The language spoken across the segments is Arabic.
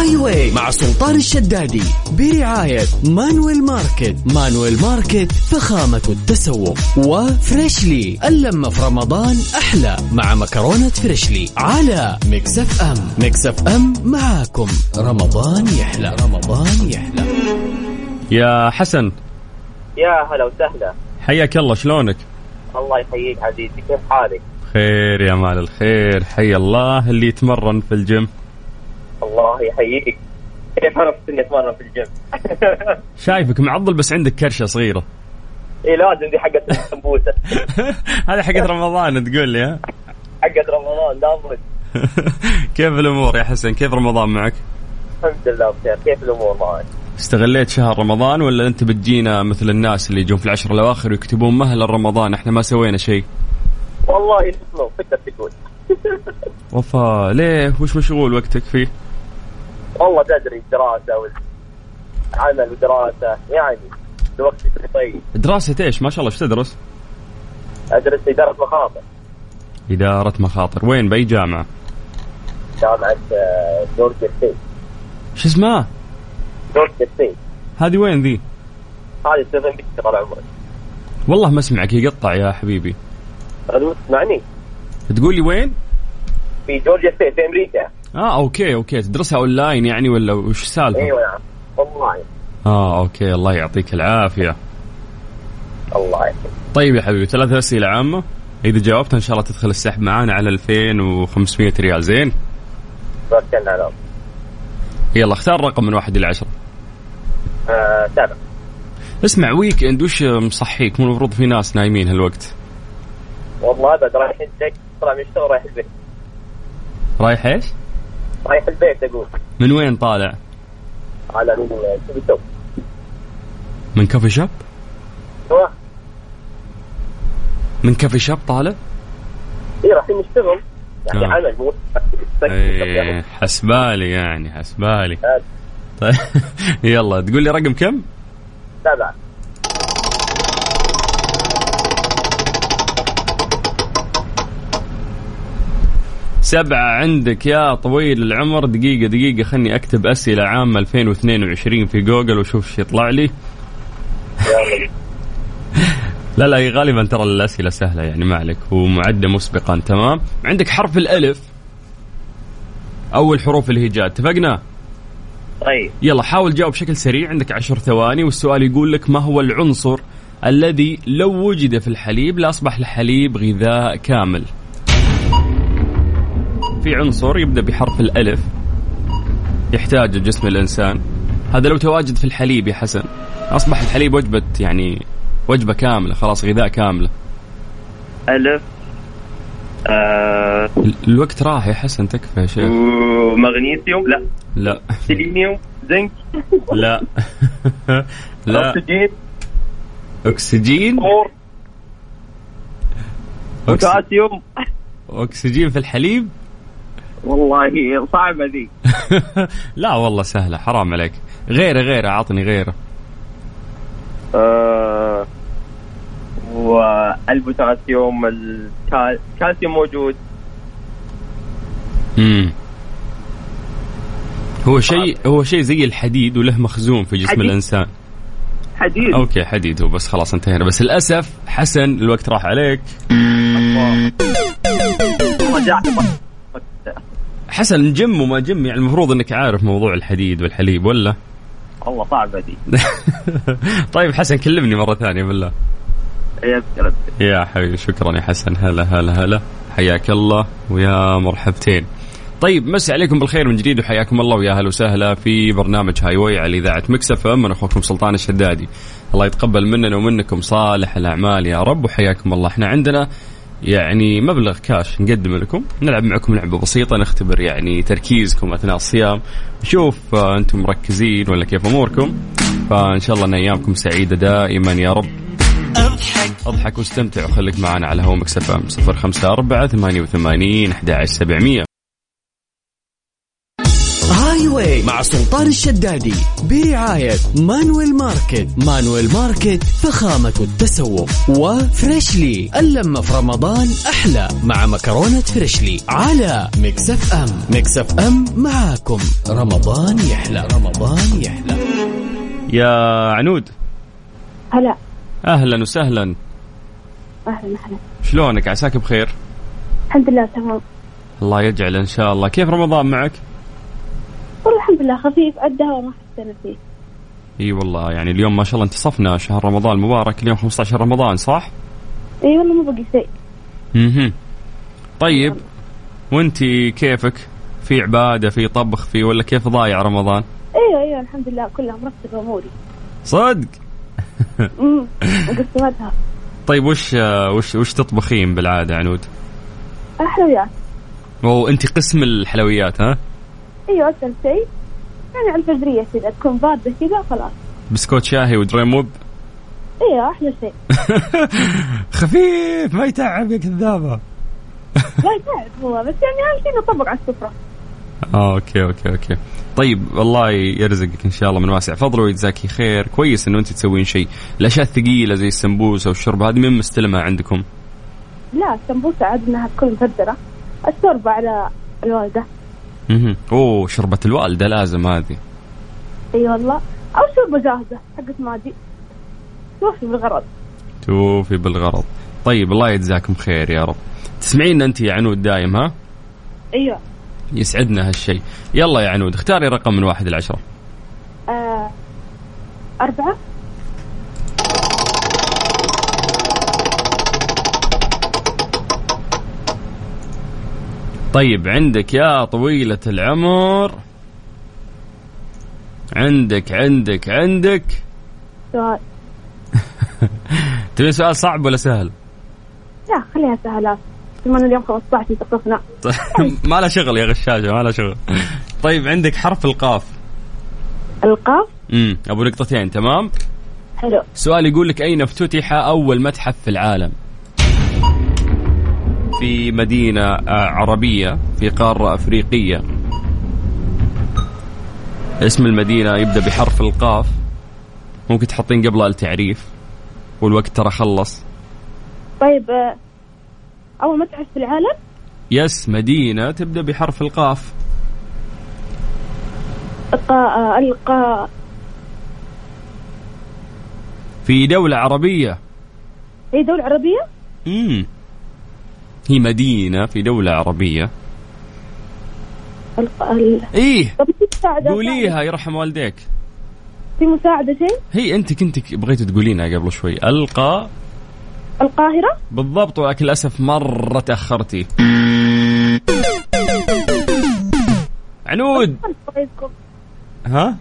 Highway مع سلطان الشدادي برعاية Manuel Market. Manuel Market فخامة التسوق. و Freshly اللمة في رمضان أحلى مع مكرونة Freshly على Mix FM. Mix FM معاكم. رمضان يحلى. رمضان يحلى. يا حسن. يا هلا وسهلا. حياك الله شلونك؟ الله يحييك عزيزي كيف حالك؟ خير يا مال الخير حي الله اللي يتمرن في الجيم. الله يحييك. كيف في سني أتمرن في الجيم؟ شايفك معضل بس عندك كرشة صغيرة. اي لازم دي حقت السمبوسه هذه حقت رمضان تقول لي ها؟ حقت رمضان لابد كيف الأمور يا حسن؟ كيف رمضان معك؟ الحمد لله بخير. كيف الأمور معك؟ استغليت شهر رمضان ولا أنت بتجينا مثل الناس اللي يجون في العشر الأواخر ويكتبون مهلا رمضان؟ إحنا ما سوينا شيء. والله نسمع تقدر تقول. وفا ليه؟ وش مشغول وقتك فيه؟ والله تدري دراسة وعمل ودراسة يعني الوقت طيب دراسة إيش؟ ما شاء الله إيش تدرس؟ أدرس إدارة مخاطر إدارة مخاطر، وين بأي جامعة؟ جامعة آه، Georgia State شو اسمها؟ Georgia State هذه وين ذي؟ هذه 7 بي طال عمرك والله ما اسمعك يقطع يا حبيبي تسمعني تقول لي وين؟ في Georgia State في أمريكا آه okay okay. تدرسها أونلاين يعني ولا وش السالفة؟ أيوه نعم والله آه okay. الله يعطيك العافية. الله يحفظك طيب يا حبيبي ثلاث أسئلة عامة. إذا جاوبت إن شاء الله تدخل السحب معانا على 2500 ريال. زين؟ توكلنا على الله يلا اختار رقم من واحد إلى عشرة. آه، اسمع weekend وش مصحيك؟ مو المفروض في ناس نايمين هالوقت. والله أبد رايحين تك طلع من الشغل رايح البيت. رايح إيش؟ رايح البيت أقول من وين طالع؟ على من شو بتسوي؟ من coffee shop؟ أيوه من coffee shop طالع؟ اي رايحين نشتغل يعني آه. عمل مو إيه حسبالي يعني حسبالي طيب يلا تقول لي رقم كم؟ سبعة سبعة عندك يا طويل العمر. دقيقة دقيقة خلني أكتب أسئلة عامة 2022 في جوجل وشوف إيش يطلع لي. لا لا غالبا ترى الأسئلة سهلة يعني ما عليك ومعدة مسبقا تمام؟ عندك حرف الألف أول حروف الهجاء اتفقنا؟ طيب. يلا حاول جاوب بشكل سريع عندك عشر ثواني والسؤال يقول لك ما هو العنصر الذي لو وجد في الحليب لأصبح الحليب غذاء كامل؟ في عنصر يبدأ بحرف الألف يحتاجه جسم الإنسان. هذا لو تواجد في الحليب يا حسن. أصبح الحليب وجبة يعني وجبة كاملة خلاص غذاء كاملة. ألف آه ال- الوقت راح يا حسن تكفى يا شيخ. مغنيسيوم لا. لا. سيلينيوم؟ زنك؟ لا. لا. كور أكس- بوتاسيوم؟ أكسجين في الحليب؟ والله صعبة ذي لا والله سهلة حرام عليك. غيرة غيرة عطني غيرة. آه والبوتاسيوم الكال- الكالسيوم موجود. امم هو شيء هو شيء زي الحديد وله مخزون في جسم حديد؟ الإنسان. حديد. okay حديد هو بس خلاص انتهينا. بس للأسف حسن الوقت راح عليك. حسن جم وما جم يعني المفروض إنك عارف موضوع الحديد والحليب ولا؟ والله صعبة ذي طيب حسن كلمني مرة ثانية بالله. يا حبيبي شكرا يا حسن. هلا هلا هلا. حياك الله ويا مرحبتين. طيب مسي عليكم بالخير من جديد وحياكم الله ويا أهلا وسهلا في برنامج Highway على إذاعة Mix FM. أنا أخوكم سلطان الشدادي. الله يتقبل مننا ومنكم صالح الأعمال يا رب وحياكم الله. إحنا عندنا يعني مبلغ كاش نقدم لكم نلعب معكم لعبة بسيطة نختبر يعني تركيزكم أثناء الصيام نشوف آه، أنتم مركزين ولا كيف أموركم. فإن شاء الله إن أيامكم سعيدة دائما يا رب. أضحك. واستمتع وخليك معنا على هو Mix FM 054 88 11700 Highway مع سلطان الشدادي. برعاية Manuel Market. Manuel Market فخامة التسوق. و Freshly. اللمة في رمضان أحلى مع مكرونة Freshly. على مكسف أم. Mix FM معاكم. رمضان يحلى. رمضان يحلى. يا عنود. هلا. أهلا وسهلا. أهلا أهلا شلونك؟ عساك بخير؟ الحمد لله تمام. الله يجعل إن شاء الله. كيف رمضان معك؟ الحمد لله خفيف الدهوة ما حسينا فيه. إي والله يعني اليوم ما شاء الله انتصفنا شهر رمضان المبارك اليوم 15 رمضان صح؟ إي والله ما بقي شيء. أها طيب وأنت كيفك؟ في عبادة في طبخ في ولا كيف ضايع رمضان؟ إيوه إيوه الحمد لله كلها مرتبة اموري صدق؟ امم مقسمتها طيب وش وش وش تطبخين بالعادة عنود؟ حلويات وانت قسم الحلويات ها؟ إيوه أسهل شيء. يعني على الفجرية كذا تكون باردة كذا خلاص بسكوت شاهي و Dream Whip أيوه أحلى شيء. خفيف ما يتعب يا كذابه لا يتعب هو بس يعني اهم شيء نطبق على السفرة. آه okay okay okay. طيب الله يرزقك إن شاء الله من واسع فضله ويجزاكي خير. كويس إنه أنت تسوين شيء. الأشياء الثقيلة زي السمبوسة والشوربة هذه من مستلمها عندكم؟ لا السمبوسة عاد انها تكون مفرزنة الشوربة على الوالدة. أها أوه شربة الوالدة لازم هذه. إي والله. أو شوربة جاهزة حقت ماجي. توفي بالغرض. توفي بالغرض. طيب الله يجزاكم خير يا رب. تسمعين أنت يا عنود دايم ها؟ إيوه. يسعدنا هالشيء. يلا يا عنود اختاري رقم من واحد لعشرة. آه أربعة. طيب عندك يا طويلة العمر. عندك عندك عندك. سؤال. تبي سؤال صعب ولا سهل؟ لا خليها سهلات اليوم 15 تصفنا ما له شغل يا غشاشة ما له شغل. طيب عندك حرف القاف. القاف؟ امم أبو نقطتين تمام؟ حلو. سؤال يقول لك أين افتتح أول متحف في العالم؟ في مدينة آه، عربية في قارة أفريقية. اسم المدينة يبدأ بحرف القاف. ممكن تحطين قبلها التعريف والوقت ترى خلص. طيب أول متحف في العالم؟ يس مدينة تبدأ بحرف القاف. القا القا. في دولة عربية. هي دولة عربية؟ امم هي مدينة في الق... ال... إيه قوليها يرحم والديك. في مساعدة شيء؟ هي أنت كنت بغيتي تقولينها قبل شوي. ألقى؟ القاهرة؟ بالضبط ولكن للأسف مرة تأخرتي. عنود! ها؟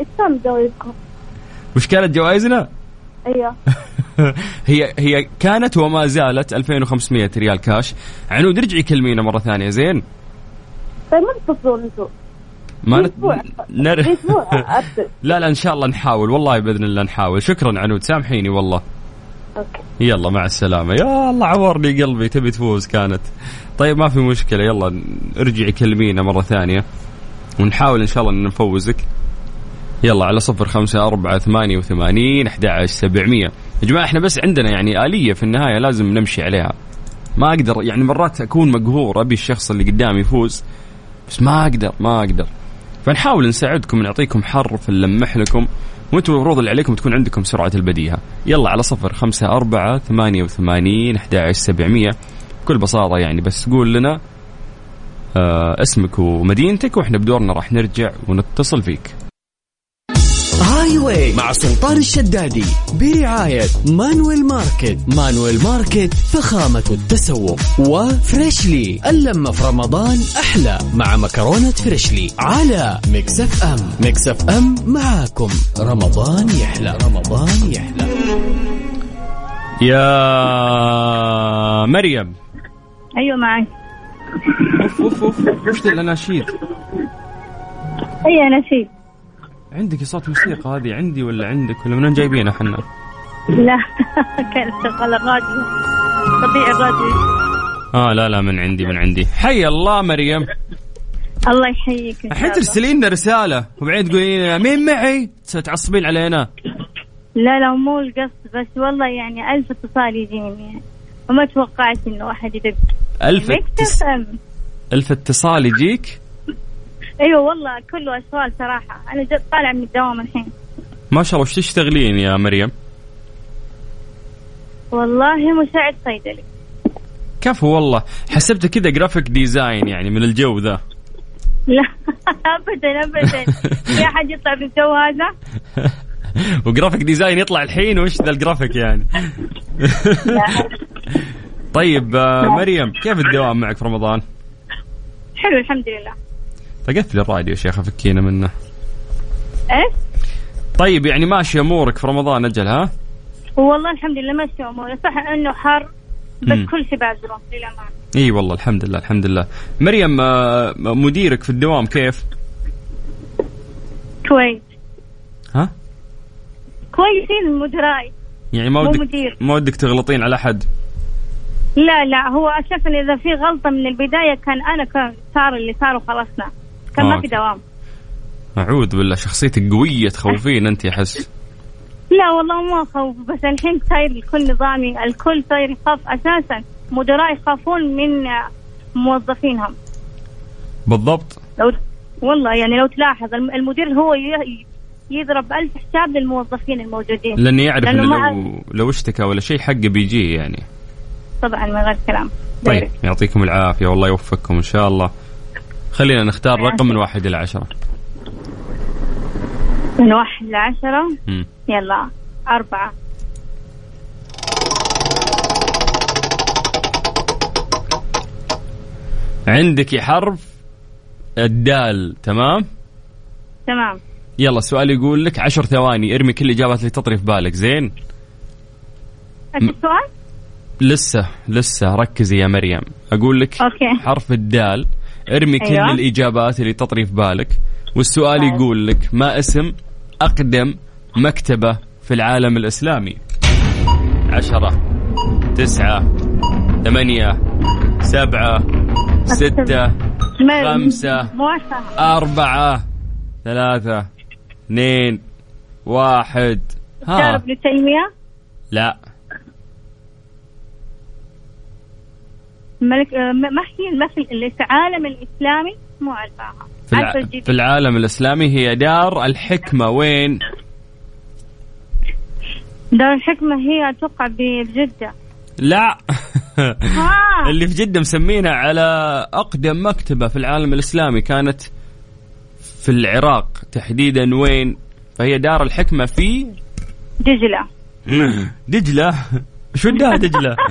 إيش كانت جوائزكم؟ وش كانت جوائزنا؟ أيوه. هي هي كانت وما زالت 2500 ريال كاش. عنود رجعي كلمينا مرة ثانية زين. طيب ما تتصلون أنتم ما نت... نر... لا لا إن شاء الله نحاول. والله بإذن الله نحاول. شكرا عنود سامحيني والله. أوكي. يلا مع السلامة. يا الله عورني قلبي تبي تفوز كانت. طيب ما في مشكلة. يلا ارجعي كلمينا مرة ثانية. ونحاول إن شاء الله أن نفوزك. يلا على صفر خمسة أربعة ثمانية وثمانين أحد عشر سبعمية. يا جماعة إحنا بس عندنا يعني آلية في النهاية لازم نمشي عليها. ما أقدر يعني مرات أكون مقهور أبي الشخص اللي قدامي يفوز بس ما أقدر ما أقدر. فنحاول نساعدكم نعطيكم حرف نلمح لكم وأنتم المفروض اللي عليكم تكون عندكم سرعة البديهة. يلا على صفر خمسة أربعة ثمانية وثمانين أحد سبعمية. بكل بساطة يعني بس قول لنا آه اسمك ومدينتك وإحنا بدورنا راح نرجع ونتصل فيك. Highway مع سلطان الشدادي برعاية Manuel Market. Manuel Market فخامة التسوق. و Freshly. اللمة في رمضان أحلى مع مكرونة Freshly على Mix FM. Mix FM معاكم. رمضان يحلى. رمضان يحلى. يا مريم. أيوه معي أوف أوف أوف. وش ذا الاناشيد اي نشيد عندك صوت موسيقى هذه عندي ولا عندك ولا من وين جايبينها إحنا لا. كانت شغالة الراديو تطبيق الراديو آه لا لا من عندي من عندي. حي الله مريم. الله يحييك الحين ترسلين لنا رسالة وبعدين تقولين مين معي؟ تعصبين علينا. لا لا مو القصد بس والله يعني ألف اتصال يجيني. يعني وما توقعت انه احد يدق. إم. ألف اتصال يجيك؟ أيوه والله كله اشغال صراحة. أنا جد طالع من الدوام الحين. ما شاء الله وش تشتغلين يا مريم؟ والله مساعد صيدلي. كفو والله. حسبته كذا graphic design يعني من الجو ذا. لا ابدا ابدا. في أحد يطلع بالجو هذا؟ و graphic design يطلع الحين؟ وش ذا الجرافيك يعني؟ طيب آه، مريم كيف الدوام معك في رمضان؟ حلو الحمد لله. تقفل الراديو يا شيخة فكينا منه إيش طيب يعني ماشي أمورك في رمضان أجل ها؟ والله الحمد لله ماشي أموري صح إنه حر بس. كل شيء بعذره للامانه إي والله الحمد لله الحمد لله مريم آه، مديرك في الدوام كيف؟ كويس ها؟ كويسين مدراي يعني ما ودك مدير. ما ودك تغلطين على أحد لا لا هو شاف ان إذا في غلطة من البداية كان أنا كان صار اللي صار وخلصنا كان آه. ما في دوام. أعوذ بالله شخصيتك قوية تخوفين أنت احس لا والله ما خوف بس الحين صاير الكل نظامي الكل صاير يخاف. أساسا مدراء يخافون من موظفينهم. بالضبط. لو والله يعني لو تلاحظ الم- المدير هو يضرب ألف حساب للموظفين الموجودين. لأني يعرف لأنه لو لو اشتكى ولا شيء حقه بيجيه يعني. طبعا من غير كلام. طيب يعطيكم العافية والله يوفقكم إن شاء الله. خلينا نختار رقم من واحد إلى عشرة. من واحد لعشرة مم. يلا. أربعة. عندك حرف الدال تمام؟ تمام. يلا السؤال يقول لك عشر ثواني ارمي كل الاجابات اللي تطري في بالك زين؟ السؤال؟ لسه لسه ركزي يا مريم. أقول لك أوكي. حرف الدال. ارمي كل أيوة. الإجابات اللي تطري في بالك والسؤال طيب. يقول لك ما اسم أقدم مكتبة في العالم الإسلامي عشرة تسعة ثمانية سبعة ستة خمسة. أربعة ثلاثة اثنين واحد ها ابن تيمية لا ملك آه، ما هي المثل اللي في العالم الإسلامي؟ مو عارفاها في, الع... في العالم الإسلامي هي دار الحكمة. وين؟ دار الحكمة هي أتوقع ب- بجدة لا. ها اللي في جدة مسمينها على أقدم مكتبة في العالم الإسلامي كانت في العراق. تحديدا وين؟ فهي دار الحكمة في دجلة. دجلة. شو ودها دجلة؟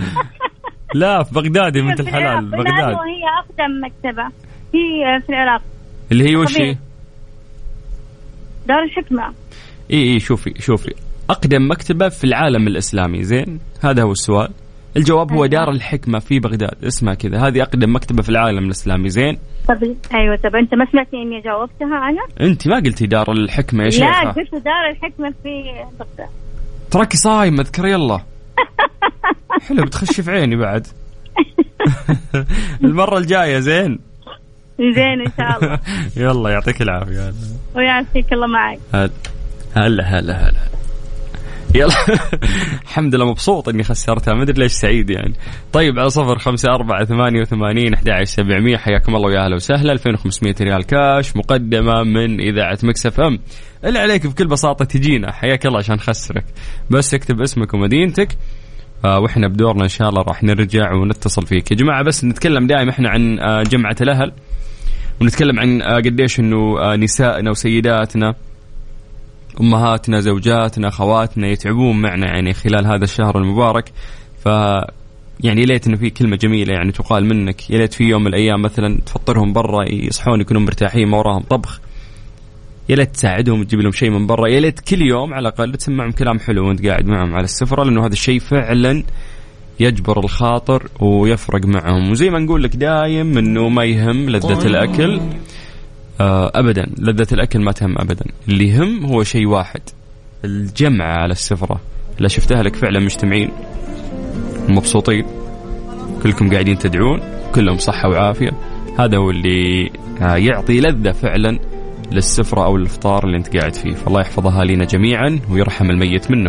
لا في بغداد يا بنت. الحلال لا، بغداد. وهي أقدم مكتبة. هي في العراق. اللي هي وش هي. دار الحكمة. إي إي شوفي شوفي. أقدم مكتبة في العالم الإسلامي زين؟ هذا هو السؤال. الجواب هو أيوة. دار الحكمة في بغداد. اسمها كذا. هذه أقدم مكتبة في العالم الإسلامي زين؟ طب أيوه طب أنت ما سمعتني إني جاوبتها أنا؟ أنت ما قلتي دار الحكمة يا لا شيخة. قلت دار الحكمة في بغداد. تراكي صايم أذكر يلا. حلو بتخشي في عيني بعد. المرة الجاية زين. زين إن شاء الله. يلا يعطيك العافية. ويعافيك الله معك. هلا هلا هلا هلا. يلا. الحمد لله مبسوط إني خسرتها. ما أدري ليش سعيد يعني. طيب على صفر خمسة أربعة ثمانية وثمانين أحد سبعمية. حياكم الله ويا أهلا وسهلا. 2500 ريال كاش مقدمة من إذاعة مكسف أم. اللي عليك بكل بساطة تجينا. حياك الله عشان نخسرك بس اكتب اسمك ومدينتك. آه وإحنا بدورنا إن شاء الله راح نرجع ونتصل فيك. يا جماعة بس نتكلم دائما إحنا عن آه جمعة الأهل. ونتكلم عن آه قديش إنه نسائنا وسيداتنا. أمهاتنا زوجاتنا أخواتنا يتعبون معنا يعني خلال هذا الشهر المبارك. ف يعني ليت إنه في كلمة جميلة يعني تقال منك. يا ليت في يوم من الأيام مثلا تفطرهم برا يصحون يكونوا مرتاحين ما وراهم طبخ. يا ليت تساعدهم تجيب لهم شيء من برا. يا ليت كل يوم على الأقل تسمعهم كلام حلو وأنت قاعد معهم على السفرة لأنه هذا الشيء فعلا يجبر الخاطر ويفرق معهم. وزي ما نقول لك دايم إنه ما يهم لذة الأكل. ابدا. لذة الأكل ما تهم ابدا. اللي يهم هو شيء واحد. الجمعة على السفرة. لا شفت اهلك فعلا مجتمعين. مبسوطين. كلكم قاعدين تدعون. كلهم صحة وعافية. هذا هو اللي آه، يعطي لذة فعلا للسفرة أو الإفطار اللي أنت قاعد فيه. فالله يحفظها لنا جميعا ويرحم الميت منه.